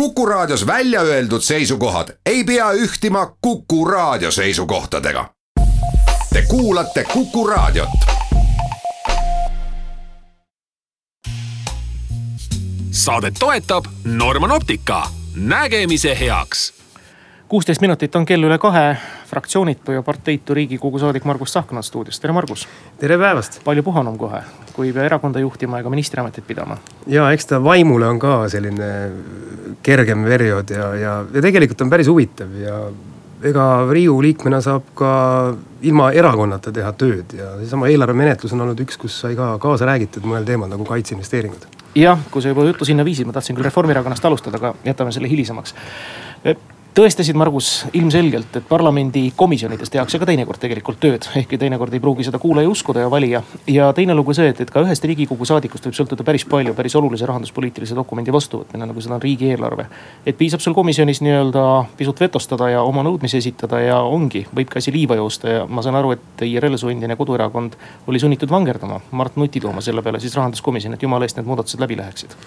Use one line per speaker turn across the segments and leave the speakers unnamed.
Kuku Raadios välja öeldud seisukohad ei pea ühtima Kuku Raadio seisukohtadega. Te kuulate Kuku Raadiot.
saadet toetab Norman Optika, nägemise heaks
kuusteist minutit on kell üle kahe, fraktsioonitu ja parteitu riigikogu saadik Margus Tsahkna stuudios, tere Margus.
tere päevast.
palju puhanum kohe, kui ei pea erakonda juhtima ega ministriametit pidama.
ja eks ta vaimule on ka selline kergem periood ja, ja, ja tegelikult on päris huvitav ja ega riigikogu liikmena saab ka ilma erakonnata teha tööd ja seesama eelarvemenetlus on olnud üks, kus sai ka kaasa räägitud mõnel teemal nagu kaitseinvesteeringud.
jah, kui sa juba juttu sinna viisid, ma tahtsin küll Reformierakonnast alustada, aga jätame selle hilisemaks tõestasid, Margus, ilmselgelt, et parlamendi komisjonides tehakse ka teinekord tegelikult tööd, ehkki teinekord ei pruugi seda kuulaja uskuda ja valija. ja teine lugu see, et, et ka ühest riigikogu saadikust võib sõltuda päris palju, päris olulise rahanduspoliitilise dokumendi vastuvõtmine, nagu seda on riigieelarve. et piisab sul komisjonis nii-öelda pisut vetostada ja oma nõudmisi esitada ja ongi, võib ka asi liiva joosta ja ma saan aru, et IRL su endine koduerakond oli sunnitud vangerdama Mart Nuti tooma selle peale siis rahanduskomisjoni, et jumala eest need muudatused läbi läheksid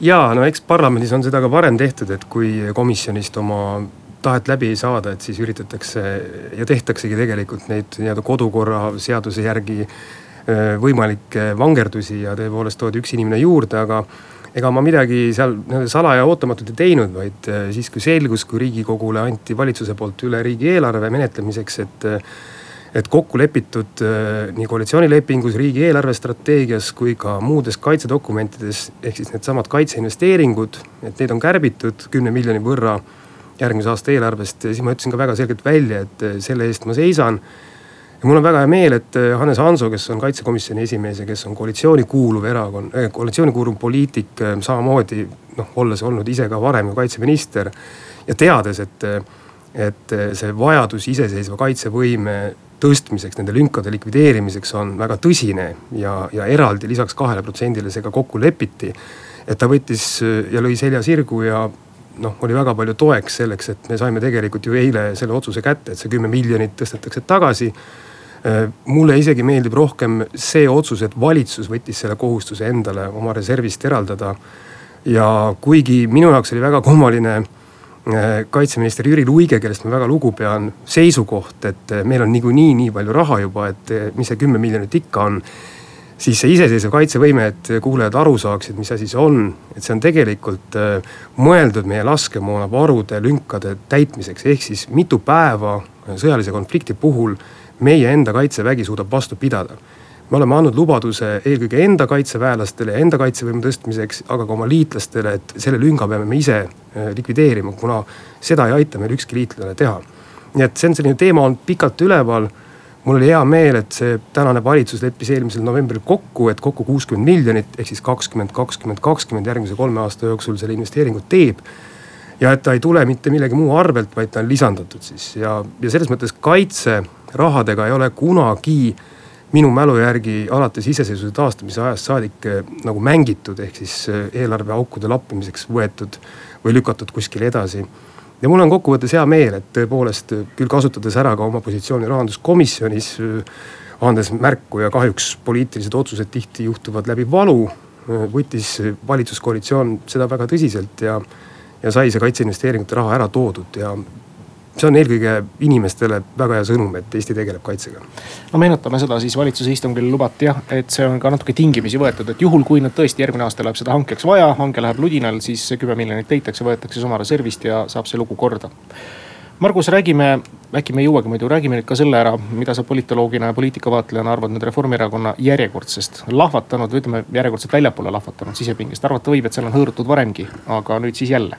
ja no eks parlamendis on seda ka varem tehtud, et kui komisjonist oma tahet läbi ei saada, et siis üritatakse ja tehtaksegi tegelikult neid nii-öelda kodukorra seaduse järgi võimalikke vangerdusi ja tõepoolest toodi üks inimene juurde, aga ega ma midagi seal salaja ootamatult ei teinud, vaid siis kui selgus, kui riigikogule anti valitsuse poolt üle riigieelarve menetlemiseks, et et kokku lepitud äh, nii koalitsioonilepingus, riigi eelarvestrateegias kui ka muudes kaitsedokumentides ehk siis needsamad kaitseinvesteeringud, et neid on kärbitud kümne miljoni võrra järgmise aasta eelarvest, siis ma ütlesin ka väga selgelt välja, et äh, selle eest ma seisan. ja mul on väga hea meel, et äh, Hannes Hanso, kes on kaitsekomisjoni esimees ja kes on koalitsiooni kuuluv erakond äh,, koalitsiooni kuuluv poliitik samamoodi noh, olles olnud ise ka varem ju kaitseminister ja teades, et et see vajadus iseseisva kaitsevõime tõstmiseks, nende lünkade likvideerimiseks on väga tõsine ja, ja eraldi lisaks kahele protsendile see ka kokku lepiti. et ta võttis ja lõi selja sirgu ja noh, oli väga palju toeks selleks, et me saime tegelikult ju eile selle otsuse kätte, et see kümme miljonit tõstetakse tagasi. mulle isegi meeldib rohkem see otsus, et valitsus võttis selle kohustuse endale oma reservist eraldada. ja kuigi minu jaoks oli väga kummaline Äh, kaitseminister Jüri Luige, kellest ma väga lugu pean, seisukoht, et äh, meil on niikuinii nii palju raha juba, et äh, mis see kümme miljonit ikka on. siis see iseseisev kaitsevõime, et kuulajad aru saaksid, mis asi see on, et see on tegelikult mõeldud meie laskemoonavarude lünkade täitmiseks, ehk siis mitu päeva sõjalise konflikti puhul meie enda kaitsevägi suudab vastu pidada me oleme andnud lubaduse eelkõige enda kaitseväelastele ja enda kaitsevõime tõstmiseks, aga ka oma liitlastele, et selle lünga peame me ise äh, likvideerima, kuna seda ei aita meil ükski liitlane teha. nii et see on selline teema olnud pikalt üleval. mul oli hea meel, et see tänane valitsus leppis eelmisel novembril kokku, et kokku kuuskümmend miljonit ehk siis kakskümmend, kakskümmend, kakskümmend järgmise kolme aasta jooksul selle investeeringu teeb ja et ta ei tule mitte millegi muu arvelt, vaid ta on lisandatud siis ja, ja selles mõttes kaitserahadega ei ole kunagi äh, minu mälu järgi alates iseseisvuse taastamise ajast saadik eh, nagu mängitud, ehk siis eh, eelarveaukude lappimiseks võetud või lükatud kuskile edasi. ja mul on kokkuvõttes hea meel, et tõepoolest eh, küll kasutades ära ka oma positsiooni rahanduskomisjonis, andes märku ja kahjuks poliitilised otsused tihti juhtuvad läbi valu, võttis valitsuskoalitsioon seda väga tõsiselt ja, ja sai see kaitseinvesteeringute raha ära toodud ja see on eelkõige inimestele väga hea sõnum, et Eesti tegeleb kaitsega.
no meenutame seda siis valitsuse istungil lubati jah, et see on ka natuke tingimisi võetud, et juhul kui nüüd tõesti järgmine aasta läheb seda hankeks vaja, hange läheb ludinal, siis see kümme miljonit leitakse, võetakse oma reservist ja saab see lugu korda. Margus, räägime, äkki me ei jõuagi muidu, räägime nüüd ka selle ära, mida sa politoloogina ja poliitikavaatlejana arvad nüüd Reformierakonna järjekordsest lahvatanud või ütleme järjekordselt väljapoole lahvatanud sisepingest, arvata võib, et seal on hõõrutud varemgi, aga nüüd siis jälle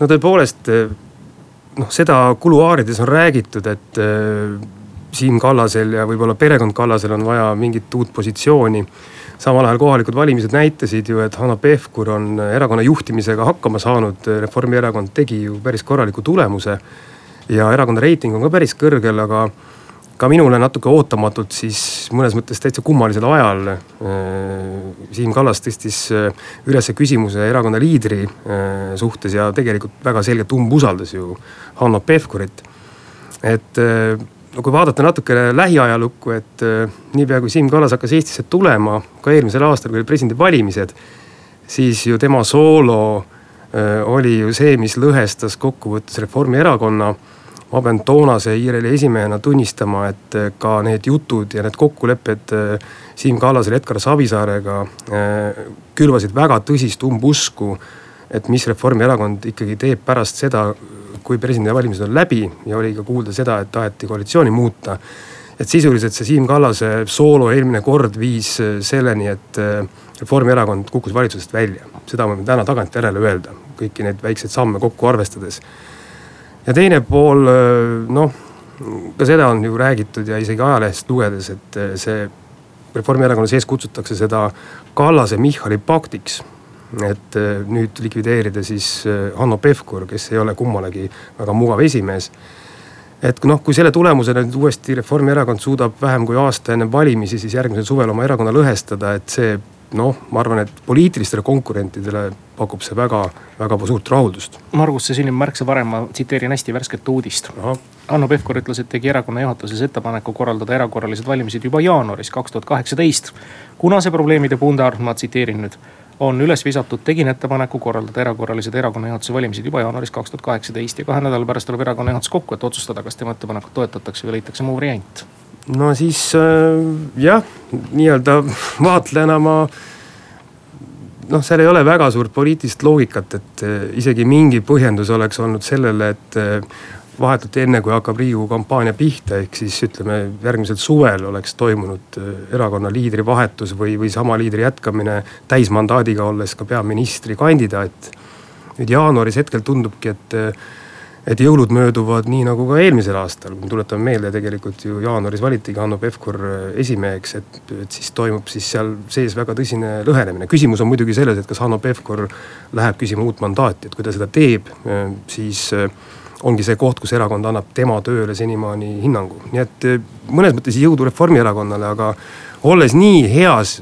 no tõepoolest noh, seda kuluaarides on räägitud, et äh, Siim Kallasel ja võib-olla perekond Kallasel on vaja mingit uut positsiooni. samal ajal kohalikud valimised näitasid ju, et Hanno Pevkur on erakonna juhtimisega hakkama saanud, Reformierakond tegi ju päris korraliku tulemuse. ja erakonna reiting on ka päris kõrgel, aga ka minule natuke ootamatult siis mõnes mõttes täitsa kummalisel ajal äh, Siim Kallas tõstis äh, üles küsimuse erakonna liidri äh, suhtes ja tegelikult väga selgelt umbusaldas ju Hanno Pevkurit. et no kui vaadata natukene lähiajalukku, et niipea kui Siim Kallas hakkas Eestisse tulema, ka eelmisel aastal, kui olid presidendivalimised, siis ju tema soolo oli ju see, mis lõhestas kokkuvõttes Reformierakonna ma pean toonase IRL-i esimehena tunnistama, et ka need jutud ja need kokkulepped Siim Kallasel Edgar Savisaarega külvasid väga tõsist umbusku. et mis Reformierakond ikkagi teeb pärast seda, kui presidendivalimised on läbi ja oli ka kuulda seda, et taheti koalitsiooni muuta. et sisuliselt see Siim Kallase soolo eelmine kord viis selleni, et Reformierakond kukkus valitsusest välja. seda võime täna tagantjärele öelda, kõiki neid väikseid samme kokku arvestades. Ja teine pool, noh, ka seda on ju räägitud ja isegi ajalehest lugedes, et see Reformierakonna sees kutsutakse seda Kallase-Michali paktiks. et nüüd likvideerida siis Hanno Pevkur, kes ei ole kummalegi väga mugav esimees et noh, kui selle tulemusena nüüd uuesti Reformierakond suudab vähem kui aasta enne valimisi siis järgmisel suvel oma erakonna lõhestada, et see noh, ma arvan, et poliitilistele konkurentidele pakub see väga-väga suurt rahuldust.
Margus, see sünnib märksa varem, ma tsiteerin hästi värsket uudist. Hanno Pevkur ütles, et tegi erakonna juhatuses ettepaneku korraldada erakorralised valimised juba jaanuaris kaks tuhat kaheksateist. kuna see probleemide pundar, ma tsiteerin nüüd, on üles visatud, tegin ettepaneku korraldada erakorralised erakonna juhatuse valimised juba jaanuaris kaks tuhat kaheksateist ja kahe nädala pärast tuleb erakonna juhatus kokku, et otsustada, kas tema ettepanekut toetatakse või leitakse muu variant
no siis äh, jah, nii-öelda vaatlejana ma noh, seal ei ole väga suurt poliitilist loogikat, et äh, isegi mingi põhjendus oleks olnud sellele, et äh, vahetult enne, kui hakkab riigikogu kampaania pihta, ehk siis ütleme järgmisel suvel oleks toimunud erakonna liidri vahetus või, või sama liidri jätkamine täismandaadiga, olles ka peaministrikandidaat. nüüd jaanuaris hetkel tundubki, et et jõulud mööduvad nii nagu ka eelmisel aastal, kui me tuletame meelde, tegelikult ju jaanuaris valitigi Hanno Pevkur äh, esimeheks, et, et siis toimub siis seal sees väga tõsine lõhenemine. küsimus on muidugi selles, et kas Hanno Pevkur läheb küsima uut mandaati, et kui ta seda teeb, äh, siis äh, ongi see koht, kus erakond annab tema tööle senimaani hinnangu. nii et mõnes mõttes jõudu Reformierakonnale, aga olles nii heas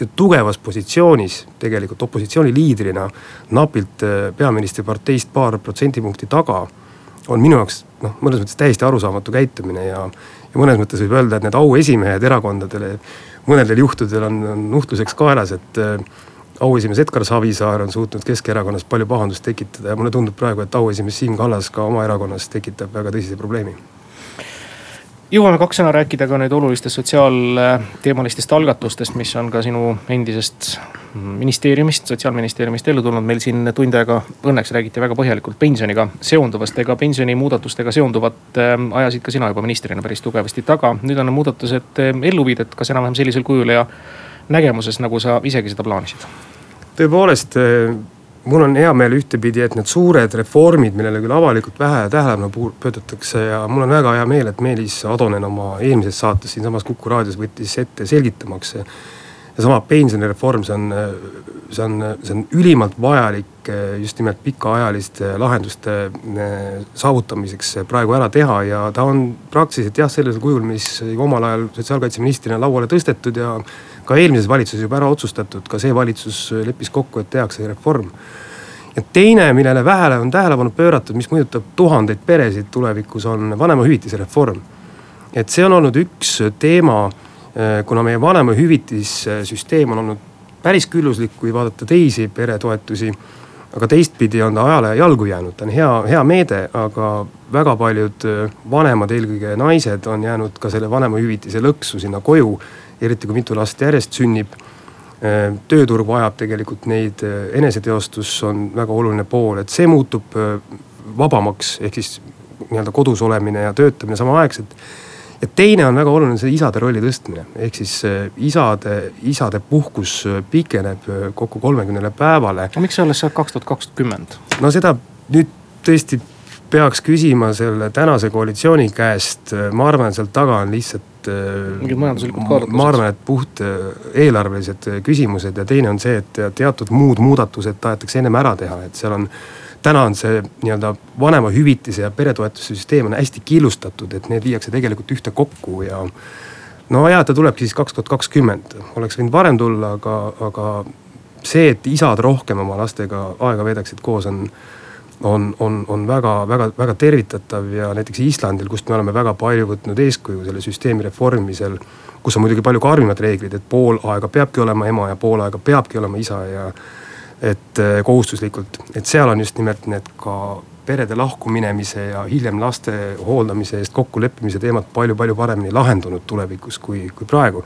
ja tugevas positsioonis tegelikult opositsiooni liidrina, napilt peaministriparteist paar protsendipunkti taga on minu jaoks noh, mõnes mõttes täiesti arusaamatu käitumine ja, ja mõnes mõttes võib öelda, et need auesimehed erakondadele mõnedel juhtudel on, on nuhtluseks kaelas, et äh, auesimees Edgar Savisaar on suutnud Keskerakonnas palju pahandust tekitada ja mulle tundub praegu, et auesimees Siim Kallas ka oma erakonnas tekitab väga tõsise probleemi
jõuame kaks sõna rääkida ka nüüd olulistest sotsiaalteemalistest algatustest, mis on ka sinu endisest ministeeriumist, sotsiaalministeeriumist ellu tulnud. meil siin tund aega õnneks räägiti väga põhjalikult pensioniga seonduvast. ega pensionimuudatustega seonduvat ähm, ajasid ka sina juba ministrina päris tugevasti taga. nüüd on need muudatused ähm, ellu viidud, kas enam-vähem sellisel kujul ja nägemuses, nagu sa isegi seda plaanisid?
tõepoolest äh, mul on hea meel ühtepidi, et need suured reformid, millele küll avalikult vähe tähelepanu pöördutakse ja mul on väga hea meel, et Meelis Atonen oma eelmises saates siinsamas Kuku raadios võttis ette selgitamaks. seesama pensionireform, see on, see on, see on ülimalt vajalik just nimelt pikaajaliste lahenduste saavutamiseks praegu ära teha ja ta on praktiliselt jah, sellisel kujul, mis omal ajal sotsiaalkaitseministrina lauale tõstetud ja ka eelmises valitsuses juba ära otsustatud, ka see valitsus leppis kokku, et tehakse reform. ja teine, millele vähe on tähelepanu pööratud, mis mõjutab tuhandeid peresid tulevikus, on vanemahüvitise reform. et see on olnud üks teema, eh, kuna meie vanemahüvitissüsteem on olnud päris külluslik, kui vaadata teisi peretoetusi aga teistpidi on ta ajale jalgu jäänud, ta on hea, hea meede, aga väga paljud eh, vanemad, eelkõige naised on jäänud ka selle vanemahüvitise lõksu sinna koju eriti kui mitu last järjest sünnib. Äh, tööturg vajab tegelikult neid, äh, eneseteostus on väga oluline pool, et see muutub äh, vabamaks, ehk siis nii-öelda kodus olemine ja töötamine samaaegselt ja teine on väga oluline see isade rolli tõstmine, ehk siis isade, isade puhkus pikeneb kokku kolmekümnele päevale.
no miks see alles kaks tuhat kakskümmend?
no seda nüüd tõesti peaks küsima selle tänase koalitsiooni käest, ma arvan, seal taga on lihtsalt.
Äh, mingid majanduslikud kaalutlused.
ma arvan, et puht äh, eelarvelised äh, küsimused ja teine on see, et teatud muud muudatused tahetakse ennem ära teha, et seal on täna on see nii-öelda vanemahüvitise ja peretoetuse süsteem on hästi killustatud, et need viiakse tegelikult ühte kokku ja. no ja ta tulebki siis kaks tuhat kakskümmend, oleks võinud varem tulla, aga, aga see, et isad rohkem oma lastega aega veedaksid koos, on on, on, on väga, väga, väga tervitatav ja näiteks Islandil, kust me oleme väga palju võtnud eeskuju selle süsteemi reformimisel. kus on muidugi palju karmimad reeglid, et pool aega peabki olema ema ja pool aega peabki olema isa ja et äh, kohustuslikult, et seal on just nimelt need ka perede lahkuminemise ja hiljem laste hooldamise eest kokkuleppimise teemad palju-palju paremini lahendunud tulevikus kui, kui praegu.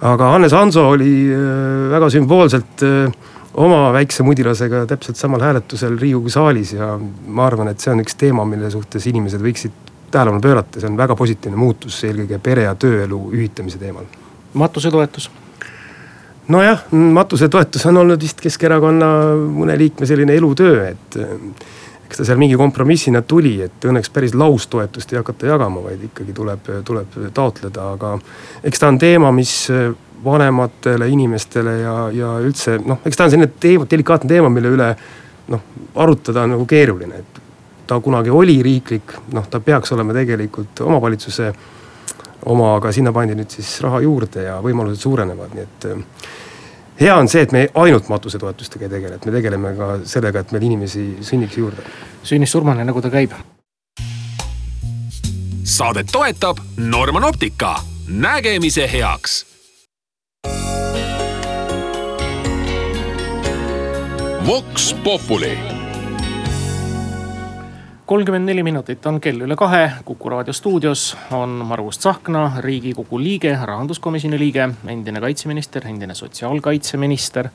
aga Hannes Hanso oli äh, väga sümboolselt äh, oma väikse mudilasega täpselt samal hääletusel Riigikogu saalis ja ma arvan, et see on üks teema, mille suhtes inimesed võiksid tähelepanu pöörata, see on väga positiivne muutus eelkõige pere ja tööelu ühitamise teemal.
matusetoetus
nojah, matusetoetus on olnud vist Keskerakonna mõne liikme selline elutöö, et eh, eks ta seal mingi kompromissina tuli, et õnneks päris laustoetust ei hakata jagama, vaid ikkagi tuleb, tuleb taotleda, aga eks ta on teema, mis vanematele inimestele ja, ja üldse noh, eks ta on selline teema, delikaatne teema, mille üle noh, arutada on nagu keeruline, et ta kunagi oli riiklik, noh, ta peaks olema tegelikult omavalitsuse oma, aga sinna pandi nüüd siis raha juurde ja võimalused suurenevad, nii et hea on see, et me ainult matusetoetustega ei tegele, et me tegeleme ka sellega, et meil inimesi sünniks juurde.
sünnist surmani, nagu ta käib.
saadet toetab Norman Optika, nägemise heaks.
Vox Populi
kolmkümmend neli minutit on kell üle kahe, Kuku raadio stuudios on Margus Tsahkna, riigikogu liige, rahanduskomisjoni liige, endine kaitseminister, endine sotsiaalkaitseminister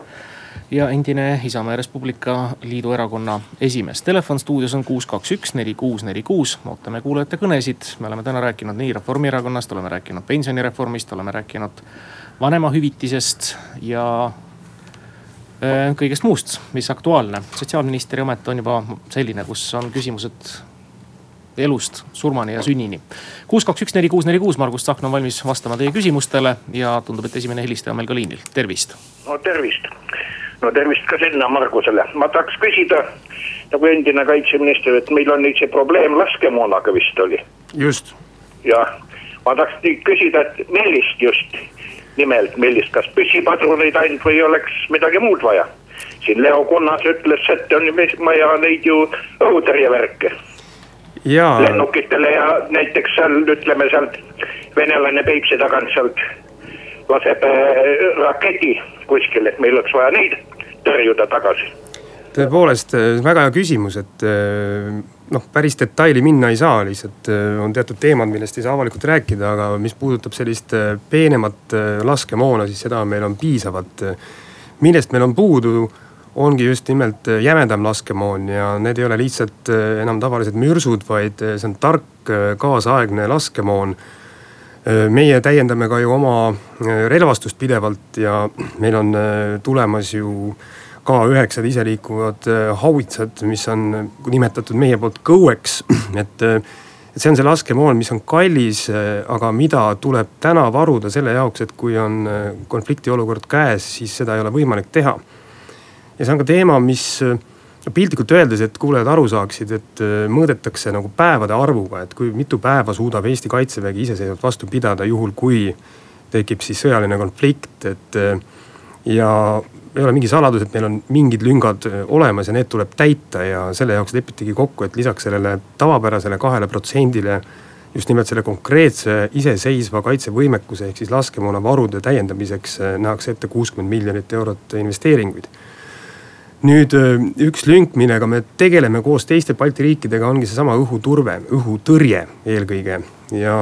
ja endine Isamaa ja Res Publica Liidu erakonna esimees. Telefon stuudios on kuus, kaks, üks, neli, kuus, neli, kuus. ootame kuulajate kõnesid. me oleme täna rääkinud nii Reformierakonnast, oleme rääkinud pensionireformist, oleme rääkinud vanemahüvitisest ja Äh, kõigest muust, mis aktuaalne. sotsiaalministri amet on juba selline, kus on küsimused elust surmani ja sünnini. kuus, kaks, üks, neli, kuus, neli, kuus, Margus Tsahkna on valmis vastama teie küsimustele ja tundub, et esimene helistaja on meil ka liinil, tervist.
no tervist, no tervist ka sinna Margusele, ma tahaks küsida nagu endine kaitseminister, et meil on nüüd see probleem laskemoonaga vist oli.
just.
jah, ma tahaks nüüd küsida, et millist just nimelt, millist, kas püssipadruneid ainult või oleks midagi muud vaja. siin Leo Kunnas ütles, et on vaja neid ju õhutõrjevärke. lennukitele ja näiteks seal ütleme sealt venelane Peipsi tagant sealt laseb äh, raketi kuskile, et meil oleks vaja neid tõrjuda tagasi
tõepoolest äh, väga hea küsimus, et äh, noh, päris detaili minna ei saa, lihtsalt äh, on teatud teemad, millest ei saa avalikult rääkida, aga mis puudutab sellist peenemat laskemoona, siis seda meil on piisavalt. millest meil on puudu, ongi just nimelt jämedam laskemoon ja need ei ole lihtsalt enam tavalised mürsud, vaid see on tark kaasaegne laskemoon meie täiendame ka ju oma relvastust pidevalt ja meil on tulemas ju K9-d iseliikuvad äh, haubitsad, mis on nimetatud meie poolt kõueks, et äh, et see on see laskemoon, mis on kallis, äh, aga mida tuleb täna varuda selle jaoks, et kui on konfliktiolukord käes, siis seda ei ole võimalik teha. ja see on ka teema, mis piltlikult öeldes, et kuulajad aru saaksid, et mõõdetakse nagu päevade arvuga, et kui mitu päeva suudab Eesti kaitsevägi iseseisvalt vastu pidada, juhul kui tekib siis sõjaline konflikt, et ja ei ole mingi saladus, et meil on mingid lüngad äh, olemas ja need tuleb täita ja selle jaoks lepitigi kokku, et lisaks sellele tavapärasele kahele protsendile just nimelt selle konkreetse iseseisva kaitsevõimekuse ehk siis laskemoonavarude täiendamiseks äh, nähakse ette kuuskümmend miljonit eurot investeeringuid. nüüd äh, üks lünk, millega me tegeleme koos teiste Balti riikidega, ongi seesama õhuturve, õhutõrje eelkõige ja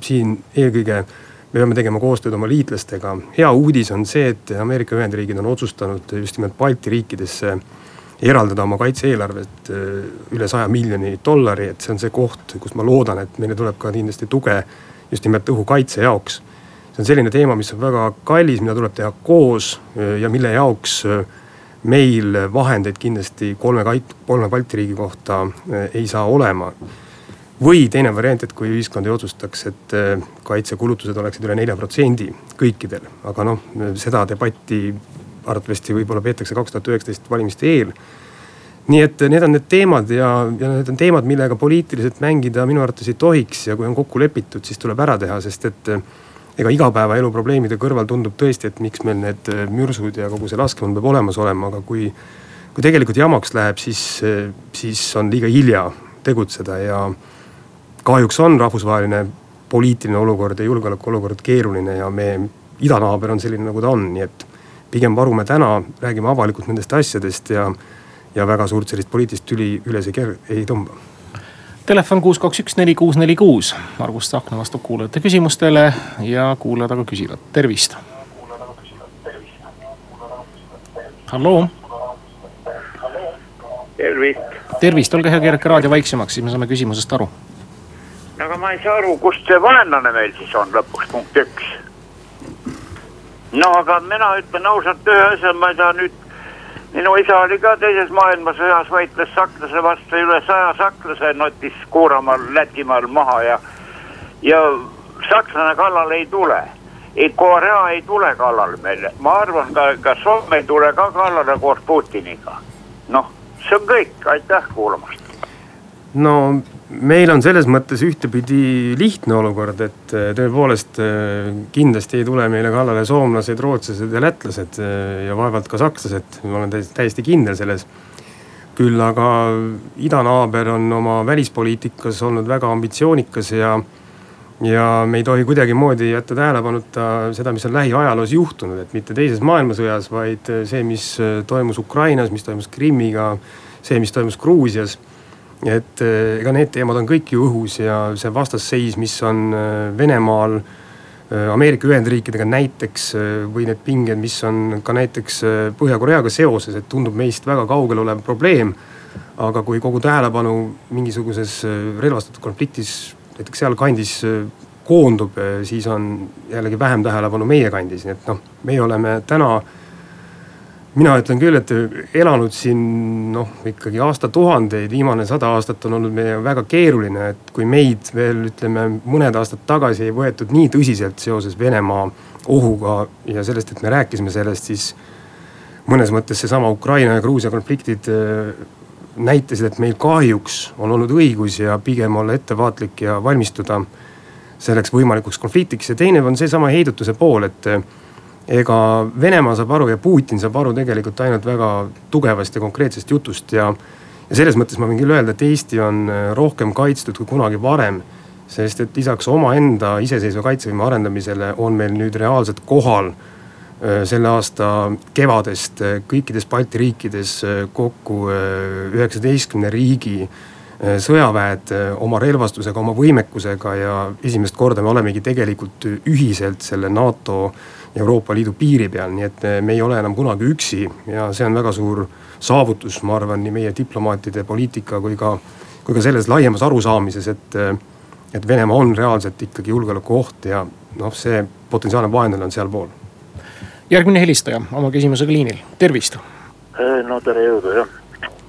siin eelkõige me peame tegema koostööd oma liitlastega. hea uudis on see, et Ameerika Ühendriigid on otsustanud just nimelt Balti riikidesse eraldada oma kaitse-eelarvet äh, üle saja miljoni dollari, et see on see koht, kus ma loodan, et meile tuleb ka kindlasti tuge just nimelt õhukaitse jaoks. see on selline teema, mis on väga kallis, mida tuleb teha koos äh, ja mille jaoks äh, meil vahendeid kindlasti kolme kolme Balti riigi kohta ei saa olema või teine variant, et kui ühiskond ei otsustaks, et äh, kaitsekulutused oleksid üle nelja protsendi kõikidel, aga noh, seda debatti arvatavasti võib-olla peetakse kaks tuhat üheksateist valimiste eel. nii et need on need teemad ja, ja need on teemad, millega poliitiliselt mängida minu arvates ei tohiks ja kui on kokku lepitud, siis tuleb ära teha, sest et äh, ega igapäevaelu probleemide kõrval tundub tõesti, et miks meil need äh, mürsud ja kogu see laskemoon peab olemas olema, aga kui, kui tegelikult jamaks läheb, siis, siis on liiga hilja tegutseda ja kahjuks on rahvusvaheline poliitiline olukord ja julgeolekuolukord keeruline ja meie idanaaber on selline, nagu ta on, nii et pigem varume täna, räägime avalikult nendest asjadest ja, ja väga suurt sellist poliitilist tüli üles ei, ei tõmba
Telefon kuus, kaks, üks, neli, kuus, neli, kuus. Margus Tsahkna vastab kuulajate küsimustele ja kuulajad aga küsivad, tervist. halloo.
tervist.
tervist, olge hea, keerake raadio vaiksemaks, siis me saame küsimusest aru.
Aga ma ei saa aru, kust see vaenlane meil siis on lõpuks, punkt üks. no aga mina ütlen ausalt ühe asja, ma ei saa nüüd minu isa oli ka teises maailmasõjas, võitles sakslase vastu, üle saja sakslase notis Kuuramaal, Lätimaal maha ja, ja sakslane kallale ei tule. ei, Korea ei tule kallale meile, ma arvan, ka, ka Soome ei tule ka kallale koos Putiniga. noh, see on kõik, aitäh kuulamast.
no meil on selles mõttes ühtepidi lihtne olukord, et äh, tõepoolest äh, kindlasti ei tule meile kallale soomlased, rootslased ja lätlased äh, ja vaevalt ka sakslased, ma olen täiesti, täiesti kindel selles. küll aga idanaaber on oma välispoliitikas olnud väga ambitsioonikas ja, ja me ei tohi kuidagimoodi jätta tähelepanuta seda, mis on lähiajaloos juhtunud, et mitte teises maailmasõjas, vaid see, mis toimus Ukrainas, mis toimus Krimmiga, see, mis toimus Gruusias et eh, ega need teemad on kõik ju õhus ja see vastasseis, mis on eh, Venemaal eh, Ameerika Ühendriikidega näiteks või need pinged, mis on ka näiteks Põhja-Koreaga seoses, et tundub meist väga kaugel olev probleem. aga kui kogu tähelepanu mingisuguses relvastatud konfliktis näiteks sealkandis koondub, siis on jällegi vähem tähelepanu meie kandis, nii et noh, meie oleme täna mina ütlen küll, et elanud siin noh, ikkagi aastatuhandeid, viimane sada aastat on olnud meie väga keeruline, et kui meid veel ütleme mõned aastad tagasi ei võetud nii tõsiselt seoses Venemaa ohuga ja sellest, et me rääkisime sellest, siis mõnes mõttes seesama Ukraina ja Gruusia konfliktid äh, näitasid, et meil kahjuks on olnud õigus ja pigem olla ettevaatlik ja valmistuda selleks võimalikuks konfliktiks. Ja teine on seesama heidutuse pool, et ega Venemaa saab aru ja Putin saab aru tegelikult ainult väga tugevast ja konkreetsest jutust ja. ja selles mõttes ma võin küll öelda, et Eesti on äh, rohkem kaitstud kui kunagi varem. sest et lisaks omaenda iseseisva kaitsevõime arendamisele on meil nüüd reaalselt kohal äh, selle aasta kevadest äh, kõikides Balti riikides kokku üheksateistkümne riigi sõjaväed oma relvastusega, oma võimekusega ja esimest korda me olemegi tegelikult ühiselt selle NATO Euroopa Liidu piiri peal, nii et me ei ole enam kunagi üksi ja see on väga suur saavutus, ma arvan, nii meie diplomaatide poliitika kui ka, kui ka selles laiemas arusaamises, et, et Venemaa on reaalselt ikkagi julgeolekuoht ja noh, see potentsiaalne vaenlane on sealpool.
järgmine helistaja oma küsimusega liinil, tervist.
no tere jõudu jah,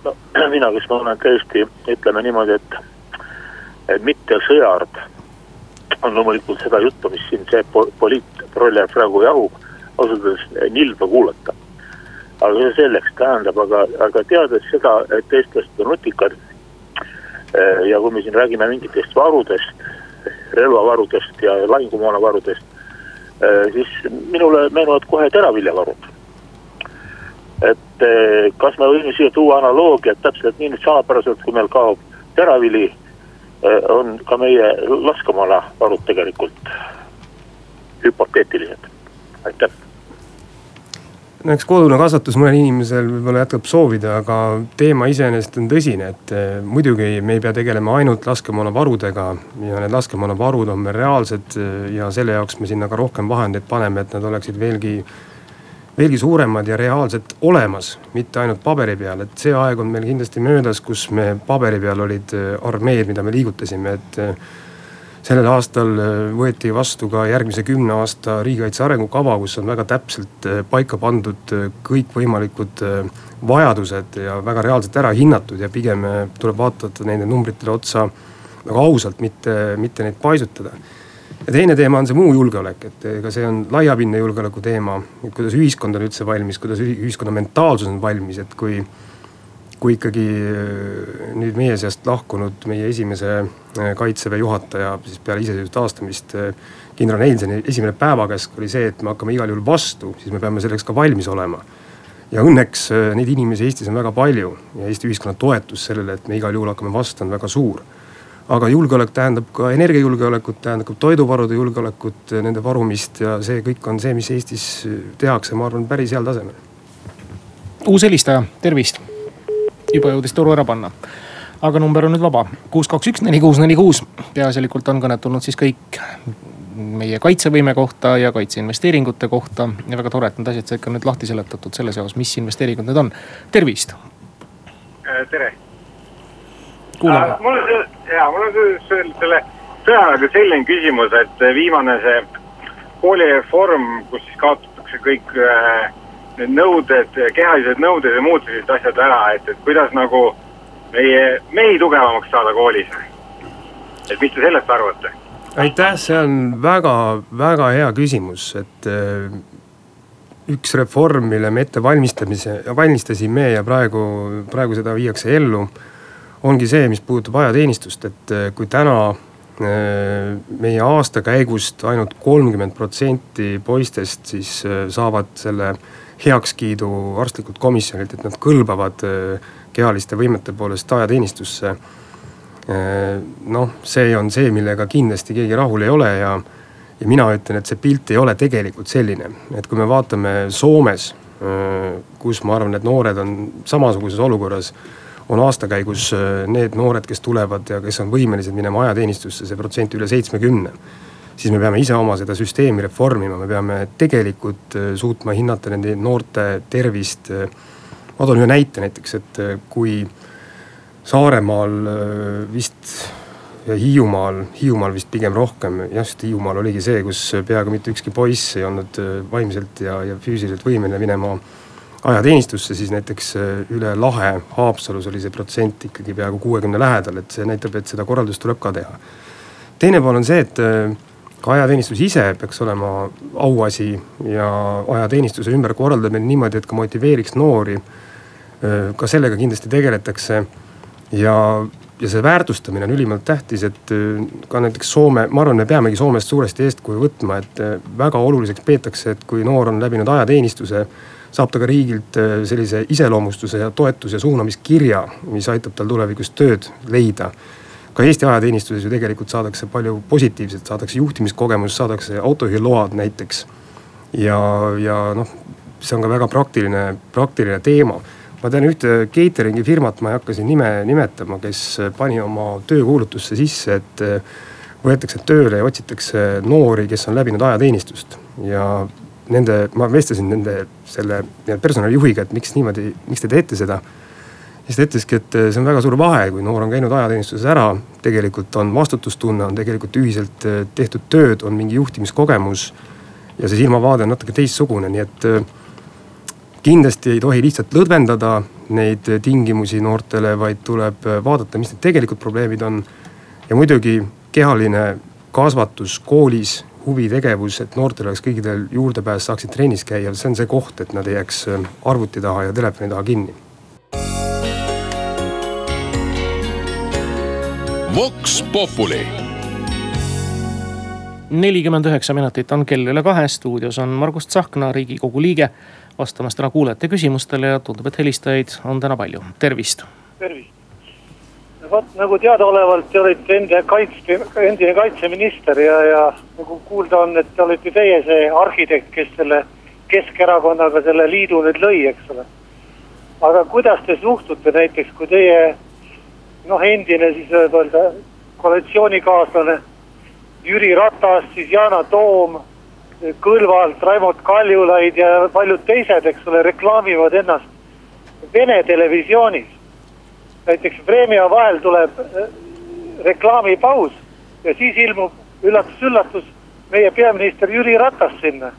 no mina, kes ma olen tõesti, ütleme niimoodi, et, et mitte sõjaard on loomulikult seda juttu, mis siin see poliitprolle praegu jahub, ausalt öeldes nilbe kuulata. aga see selleks, tähendab, aga, aga teades seda, et eestlased on nutikad. Eh, ja kui me siin räägime mingitest varudest, relvavarudest ja lahingumoonavarudest, eh, siis minule meenuvad kohe teraviljavarud. et eh, kas me võime siia tuua analoogiat täpselt nii salapäraselt, kui meil kaob teravili on ka meie laskemoona-varud tegelikult hüpoteetilised, aitäh
no eks kodune kasvatus mõnel inimesel võib-olla jätkab soovida, aga teema iseenesest on tõsine, et äh, muidugi me ei pea tegelema ainult laskemoonavarudega. ja need laskemoonavarud on meil reaalsed äh, ja selle jaoks me sinna ka rohkem vahendeid paneme, et nad oleksid veelgi veelgi suuremad ja reaalselt olemas, mitte ainult paberi peal, et see aeg on meil kindlasti möödas, kus me paberi peal olid äh, armeed, mida me liigutasime, et sellel aastal äh, võeti vastu ka järgmise kümne aasta riigikaitse arengukava, kus on väga täpselt paika pandud kõikvõimalikud vajadused ja väga reaalselt ära hinnatud ja pigem tuleb vaadata nende numbritele otsa väga ausalt, mitte, mitte neid paisutada ja teine teema on see muu julgeolek, et ega see on laiapindne julgeoleku teema. kuidas ühiskond on üldse valmis, kuidas ühiskonna mentaalsus on valmis, et kui, kui ikkagi äh, nüüd meie seast lahkunud meie esimese äh, kaitseväe juhataja siis peale iseseisvuse taastamist. Äh, kindral Neilsoni esimene päevakäsk oli see, et me hakkame igal juhul vastu, siis me peame selleks ka valmis olema ja õnneks neid inimesi Eestis on väga palju ja Eesti ühiskonna toetus sellele, et me igal juhul hakkame vastu, on väga suur aga julgeolek tähendab ka energiajulgeolekut, tähendab toiduvarude julgeolekut, nende varumist ja see kõik on see, mis Eestis tehakse, ma arvan, päris heal tasemel.
uus helistaja, tervist. Juba jõudis toru ära panna. aga number on nüüd vaba, kuus, kaks, üks, neli, kuus, neli, kuus. peaasjalikult on kõned tulnud siis kõik meie kaitsevõime kohta ja kaitseinvesteeringute kohta. ja väga tore, et need asjad said ka nüüd lahti seletatud selles osas, mis investeeringud need on. tervist.
tere.
kuulame.
mul on, ja mul on selle, selle sõjaväega selline küsimus, et viimane see koolireform, kus siis kaotatakse kõik äh, need nõuded, kehalised nõuded ja muud sellised asjad ära, et, et kuidas nagu meie mehi tugevamaks saada koolis. et mis te sellest arvate?
aitäh, see on väga-väga hea küsimus, et äh, üks reform, mille me ette valmistamise, valmistasime ja praegu, praegu seda viiakse ellu. ongi see, mis puudutab ajateenistust, et äh, kui täna äh, meie aasta käigust ainult kolmkümmend protsenti poistest siis saavad selle heakskiidu arstlikult komisjonilt, et nad kõlbavad kehaliste võimete poolest ajateenistusse Äh, noh, see on see, millega kindlasti keegi rahul ei ole ja, ja mina ütlen, et see pilt ei ole tegelikult selline, et kui me vaatame Soomes, äh, kus ma arvan, et noored on samasuguses olukorras on aasta käigus äh, need noored, kes tulevad ja kes on võimelised minema ajateenistusse, see protsent üle seitsmekümne. Siis me peame ise oma seda süsteemi reformima, me peame tegelikult suutma hinnata nende noorte tervist. ma toon ühe näite näiteks, et kui Saaremaal äh, vist ja Hiiumaal, Hiiumaal vist pigem rohkem, just Hiiumaal oligi see, kus peaaegu mitte ükski poiss ei olnud äh, vaimselt ja, ja füüsiliselt võimeline minema ajateenistusse, siis näiteks äh, üle lahe Haapsalus oli see protsent ikkagi peaaegu kuuekümne lähedal, et see näitab, et seda korraldust tuleb ka teha. teine pool on see, et ka ajateenistus ise peaks olema auasi ja ajateenistuse ümberkorraldamine niimoodi, et ka motiveeriks noori. ka sellega kindlasti tegeletakse ja, ja see väärtustamine on ülimalt tähtis, et ka näiteks Soome, ma arvan, me peamegi Soomest suuresti eeskuju võtma, et väga oluliseks peetakse, et kui noor on läbinud ajateenistuse saab ta ka riigilt sellise iseloomustuse ja toetuse suunamiskirja, mis aitab tal tulevikus tööd leida. Ka Eesti ajateenistuses ju tegelikult saadakse palju positiivset, saadakse juhtimiskogemus, saadakse autojuhiload näiteks. ja, ja noh, see on ka väga praktiline, praktiline teema ma tean ühte catering'i firmat, ma ei hakka siin nime nimetama, kes pani oma töökuulutusse sisse, et eh, võetakse tööle ja otsitakse noori, kes on läbinud ajateenistust ja nende, ma vestlesin nende selle personalijuhiga, et miks niimoodi, miks te teete seda. Siis ta ütleski, et eh, see on väga suur vahe, kui noor on käinud ajateenistuses ära, tegelikult on vastutustunne, on tegelikult ühiselt eh, tehtud tööd, on mingi juhtimiskogemus. ja see silmavaade on natuke teistsugune, nii et kindlasti ei tohi lihtsalt lõdvendada neid tingimusi noortele, vaid tuleb vaadata, mis need tegelikud probleemid on. ja muidugi kehaline kasvatus koolis, huvitegevus, et noortel oleks kõigil juurdepääs, saaksid trennis käia, see on see koht, et nad ei jääks arvuti taha ja telefoni taha kinni.
Vox Populi
nelikümmend üheksa minutit on kell üle kahe, stuudios on Margus Tsahkna, riigikogu liige vastamas täna kuulajate küsimustele ja tundub, et helistajaid on täna palju, tervist.
tervist. vot nagu teadaolevalt te olite enda kaitse, endine kaitseminister ja, ja nagu kuulda on, et te olete teie see arhitekt, kes selle Keskerakonnaga selle liidu nüüd lõi, eks ole. aga kuidas te suhtute näiteks, kui teie noh, endine siis võib öelda koalitsioonikaaslane Jüri Ratas, siis Yana Toom Kõlvalt, Raimond Kaljulaid ja paljud teised, eks ole, reklaamivad ennast Vene televisioonis. näiteks Vremja vahel tuleb äh, reklaamipaus ja siis ilmub üllatus-üllatus meie peaminister Jüri Ratas sinna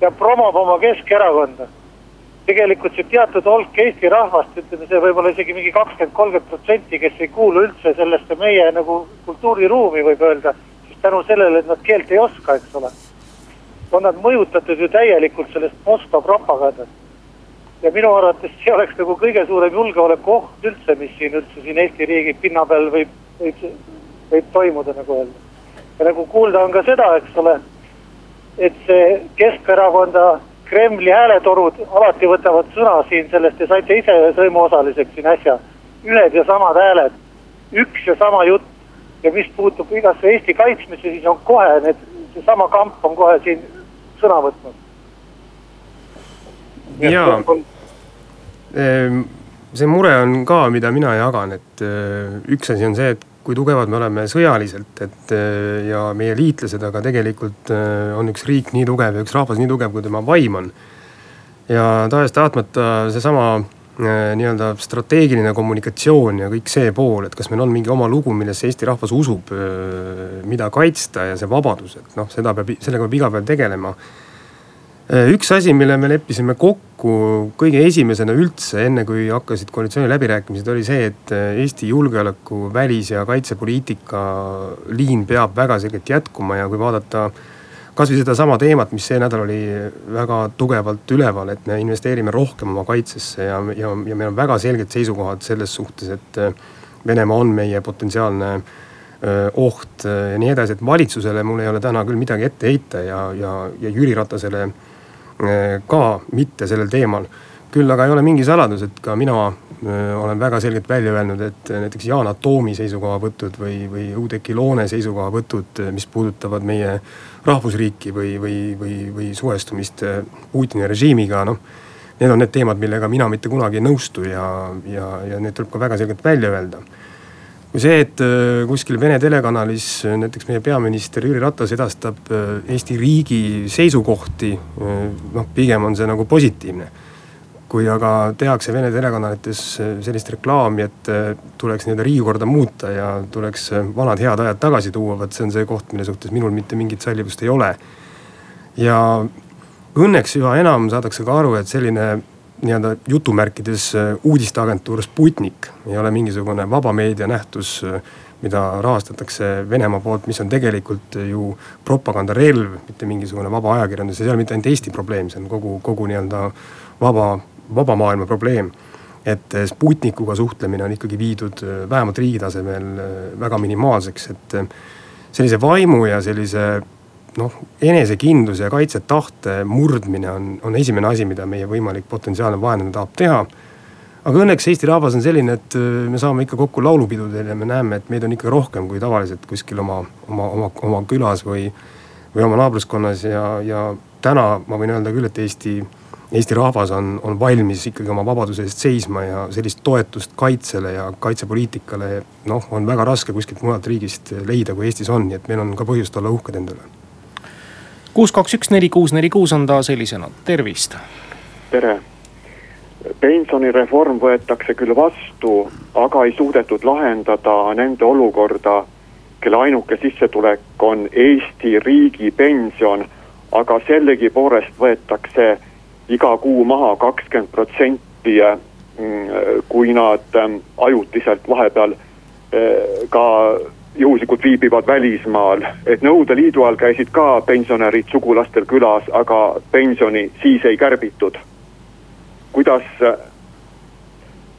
ja promob oma Keskerakonda. Tegelikult see teatud hulk Eesti rahvast, ütleme see võib-olla isegi mingi kakskümmend, kolmkümmend protsenti, kes ei kuulu üldse sellesse meie nagu kultuuriruumi, võib öelda, siis tänu sellele, et nad keelt ei oska, eks ole on nad mõjutatud ju täielikult sellest Moskva propagandast. ja minu arvates see oleks nagu kõige suurem julgeolekuoht üldse, mis siin üldse siin Eesti riigi pinna peal võib, võib, võib toimuda, nagu öelda. ja nagu kuulda on ka seda, eks ole, et see Keskerakonda Kremli hääletorud alati võtavad sõna siin sellest, te saite ise sõimuosaliseks siin äsja. ühed ja samad hääled, üks ja sama jutt ja mis puutub igasse Eesti kaitsmisse, siis on kohe need, seesama kamp on kohe siin sõna võtnud.
jaa, ehm, see mure on ka, mida mina jagan, et äh, üks asi on see, et kui tugevad me oleme sõjaliselt, et äh, ja meie liitlased, aga tegelikult äh, on üks riik nii tugev ja üks rahvas nii tugev, kui tema vaim on. ja tahes-tahtmata seesama äh, nii-öelda strateegiline kommunikatsioon ja kõik see pool, et kas meil on mingi oma lugu, millesse Eesti rahvas usub, mida kaitsta ja see vabadus, et noh, seda peab, sellega peab iga päev tegelema üks asi, mille me leppisime kokku kõige esimesena üldse, enne kui hakkasid koalitsiooniläbirääkimised, oli see, et äh, Eesti julgeoleku, välis- ja kaitsepoliitika liin peab väga selgelt jätkuma ja kui vaadata kasvõi sedasama teemat, mis see nädal oli väga tugevalt üleval, et me investeerime rohkem oma kaitsesse ja, ja, ja meil on väga selged seisukohad selles suhtes, et äh, Venemaa on meie potentsiaalne oht ja nii edasi, et valitsusele mul ei ole täna küll midagi ette heita ja, ja, ja Jüri Ratasele Äh, ka mitte sellel teemal. küll aga ei ole mingi saladus, et ka mina äh, olen väga selgelt välja öelnud, et näiteks Yana Toomi seisukohavõtud või, või Oudekki Loone seisukohavõtud, mis puudutavad meie rahvusriiki või, või, või, või suhestumist Putini režiimiga, noh. Need on need teemad, millega mina mitte kunagi ei nõustu ja, ja, ja need tuleb ka väga selgelt välja öelda kui see, et äh, kuskil Vene telekanalis äh, näiteks meie peaminister Jüri Ratas edastab äh, Eesti riigi seisukohti, noh pigem on see nagu positiivne. kui aga tehakse Vene telekanalites sellist reklaami, et tuleks nii-öelda riigikorda muuta ja tuleks vanad head ajad tagasi tuua, vot see on see koht, mille suhtes minul mitte mingit sallivust ei ole. ja õnneks üha enam saadakse ka aru, et selline nii-öelda jutumärkides äh, uudisteagentuur Sputnik. Ei ole mingisugune vaba meedia nähtus, äh, mida rahastatakse Venemaa poolt, mis on tegelikult ju propagandarelv, mitte mingisugune vaba ajakirjandus. Ja see ei ole mitte ainult Eesti probleem, see on kogu, kogu nii-öelda vaba, vaba maailma probleem. et äh, Sputnikuga suhtlemine on ikkagi viidud vähemalt riigi tasemel väga minimaalseks, et sellise vaimu ja sellise noh, enesekindluse ja kaitsetahte murdmine on, on esimene asi, mida meie võimalik potentsiaalne vaenlane tahab teha. aga õnneks Eesti rahvas on selline, et äh, me saame ikka kokku laulupidudel ja me näeme, et meid on ikka rohkem kui tavaliselt kuskil oma, oma, oma, oma külas või, või oma naabruskonnas ja, ja täna ma võin öelda küll, et Eesti, Eesti rahvas on, on valmis ikkagi oma vabaduse eest seisma ja sellist toetust kaitsele ja kaitsepoliitikale noh, on väga raske kuskilt mujalt riigist leida, kui Eestis on, nii et meil on ka põhjust olla uhked endale
kuus, kaks, üks, neli, kuus, neli, kuus on ta sellisena, tervist.
tere. pensionireform võetakse küll vastu, aga ei suudetud lahendada nende olukorda, kelle ainuke sissetulek on Eesti riigi pension, aga sellegipoolest võetakse iga kuu maha kakskümmend protsenti, mm, kui nad mm, ajutiselt vahepeal eh, ka juhuslikult viibivad välismaal, et Nõukogude Liidu ajal käisid ka pensionärid sugulastel külas, aga pensioni siis ei kärbitud. kuidas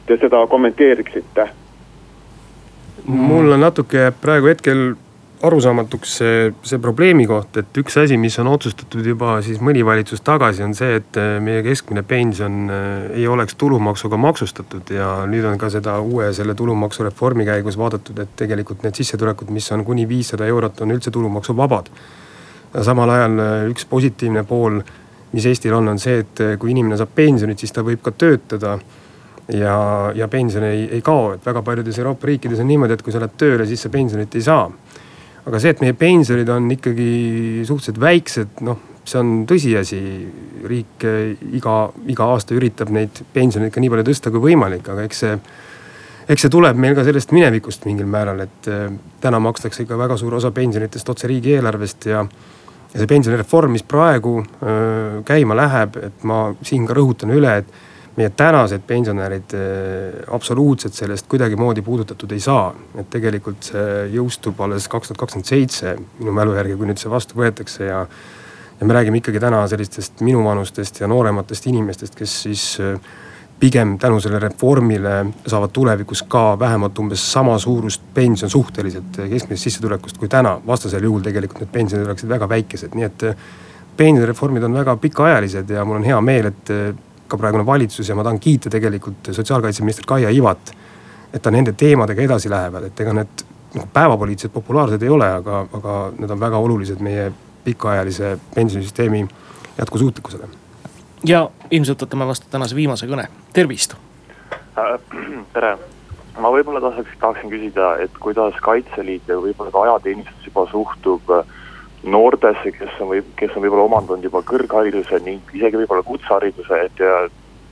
te seda kommenteeriksite?
mul on natuke praegu hetkel arusaamatuks see, see probleemi koht, et üks asi, mis on otsustatud juba siis mõni valitsus tagasi, on see, et äh, meie keskmine pension äh, ei oleks tulumaksuga maksustatud ja nüüd on ka seda uue selle tulumaksureformi käigus vaadatud, et tegelikult need sissetulekud, mis on kuni viissada eurot, on üldse tulumaksuvabad. samal ajal äh, üks positiivne pool, mis Eestil on, on see, et kui inimene saab pensionit, siis ta võib ka töötada ja, ja pension ei, ei kao, et väga paljudes Euroopa riikides on niimoodi, et kui sa lähed tööle, siis sa pensionit ei saa aga see, et meie pensionid on ikkagi suhteliselt väiksed, noh, see on tõsiasi. riik eh, iga, iga aasta üritab neid pensioneid ka nii palju tõsta kui võimalik, aga eks see, eks see tuleb meil ka sellest minevikust mingil määral, et eh, täna makstakse ikka väga suur osa pensionitest otse riigieelarvest ja ja see pensionireform, mis praegu öö, eh, käima läheb, et ma siin ka rõhutan üle, et meie tänased pensionärid eh, absoluutselt sellest kuidagimoodi puudutatud ei saa. et tegelikult see jõustub alles kaks tuhat kakskümmend seitse minu mälu järgi, kui nüüd see vastu võetakse ja. ja me räägime ikkagi täna sellistest minuvanustest ja noorematest inimestest, kes siis eh, pigem tänu sellele reformile saavad tulevikus ka vähemalt umbes sama suurust pension suhteliselt keskmisest sissetulekust kui täna. vastasel juhul tegelikult need pensionid oleksid väga väikesed, nii et eh, pensionireformid on väga pikaajalised ja mul on hea meel, et ka praegune valitsus ja ma tahan kiita tegelikult sotsiaalkaitseminister Kaia Ivat. et ta nende teemadega edasi lähevad, et ega need nagu päevapoliitiliselt populaarsed ei ole, aga, aga need on väga olulised meie pikaajalise pensionisüsteemi jätkusuutlikkusele.
ja ilmselt võtame vastu tänase viimase kõne, tervist
äh,. tere, ma võib-olla tahaks, tahaksin küsida, et kuidas Kaitseliit ja võib-olla ka ajateenistus juba suhtub äh, noortesse, kes on või kes on võib-olla omandanud juba kõrghariduse ning isegi võib-olla kutsehariduse, et ja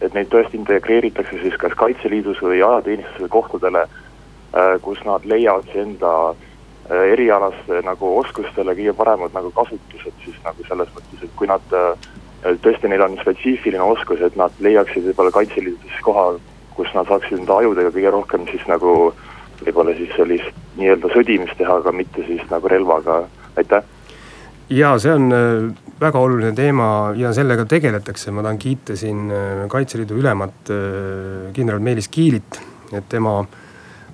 et neid tõesti integreeritakse siis kas Kaitseliidus või ajateenistuse kohtadele, äh, kus nad leiavad siis enda äh, erialaste nagu oskustele kõige paremad nagu kasutused siis nagu selles mõttes, et kui nad tõesti, neil on spetsiifiline oskus, et nad leiaksid võib-olla Kaitseliidus koha, kus nad saaksid enda ajudega kõige rohkem siis nagu võib-olla siis sellist nii-öelda sõdimist teha, aga mitte siis nagu relvaga, aitäh
ja see on äh, väga oluline teema ja sellega tegeletakse, ma tahan kiita siin äh, Kaitseliidu ülemat äh, kindral Meelis Kiilit, et tema,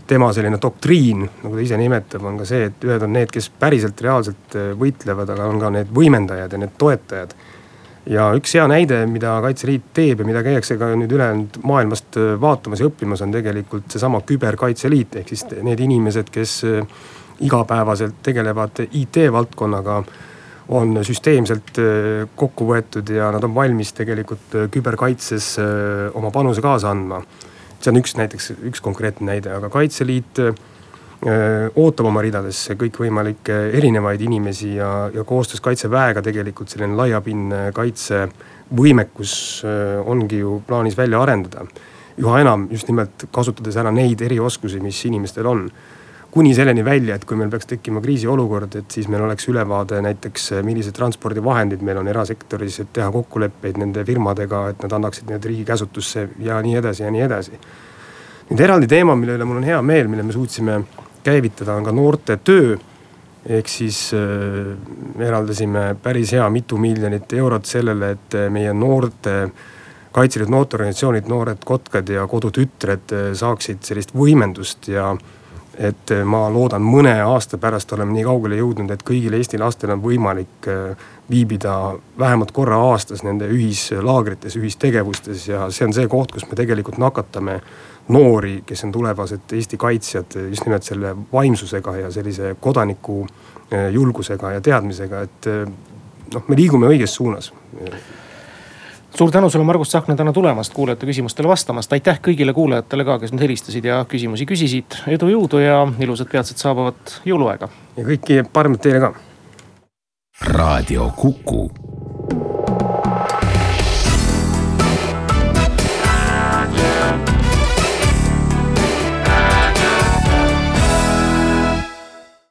tema selline doktriin, nagu ta ise nimetab, on ka see, et ühed on need, kes päriselt reaalselt võitlevad, aga on ka need võimendajad ja need toetajad. ja üks hea näide, mida Kaitseliit teeb ja mida käiakse ka nüüd ülejäänud maailmast vaatamas ja õppimas, on tegelikult seesama küberkaitseliit, ehk siis need inimesed, kes igapäevaselt tegelevad IT valdkonnaga on süsteemselt äh, kokku võetud ja nad on valmis tegelikult äh, küberkaitses äh, oma panuse kaasa andma. see on üks näiteks, üks konkreetne näide, aga Kaitseliit ootab oma ridadesse kõikvõimalikke erinevaid inimesi ja, ja koostöös kaitseväega tegelikult selline laiapindne kaitsevõimekus ongi ju plaanis välja arendada. üha enam just nimelt kasutades ära neid erioskusi, mis inimestel on kuni selleni välja, et kui meil peaks tekkima kriisiolukord, et siis meil oleks ülevaade näiteks, millised transpordivahendid meil on erasektoris, et teha kokkuleppeid nende firmadega, et nad annaksid need riigi käsutusse ja nii edasi ja nii edasi. nüüd eraldi teema, mille üle mul on hea meel, mille me suutsime käivitada, on ka noorte töö. ehk siis äh, eraldasime päris hea mitu miljonit eurot sellele, et meie noorte Kaitseliidu noorteorganisatsioonid, Noored Kotkad ja Kodutütred äh, saaksid sellist võimendust ja et ma loodan, mõne aasta pärast oleme nii kaugele jõudnud, et kõigil Eesti lastel on võimalik eh, viibida vähemalt korra aastas nende ühislaagrites, ühistegevustes ja see on see koht, kus me tegelikult nakatame noori, kes on tulevased Eesti kaitsjad just nimelt selle vaimsusega ja sellise kodaniku eh, julgusega ja teadmisega, et noh, me liigume õiges suunas
suur tänu sulle, Margus Tsahkna täna tulemast, kuulajate küsimustele vastamast. aitäh kõigile kuulajatele ka, kes nüüd helistasid ja küsimusi küsisid. edu, jõudu ja ilusat peatset saabuvat jõuluaega.
ja kõike paremat teile ka.
raadio Kuku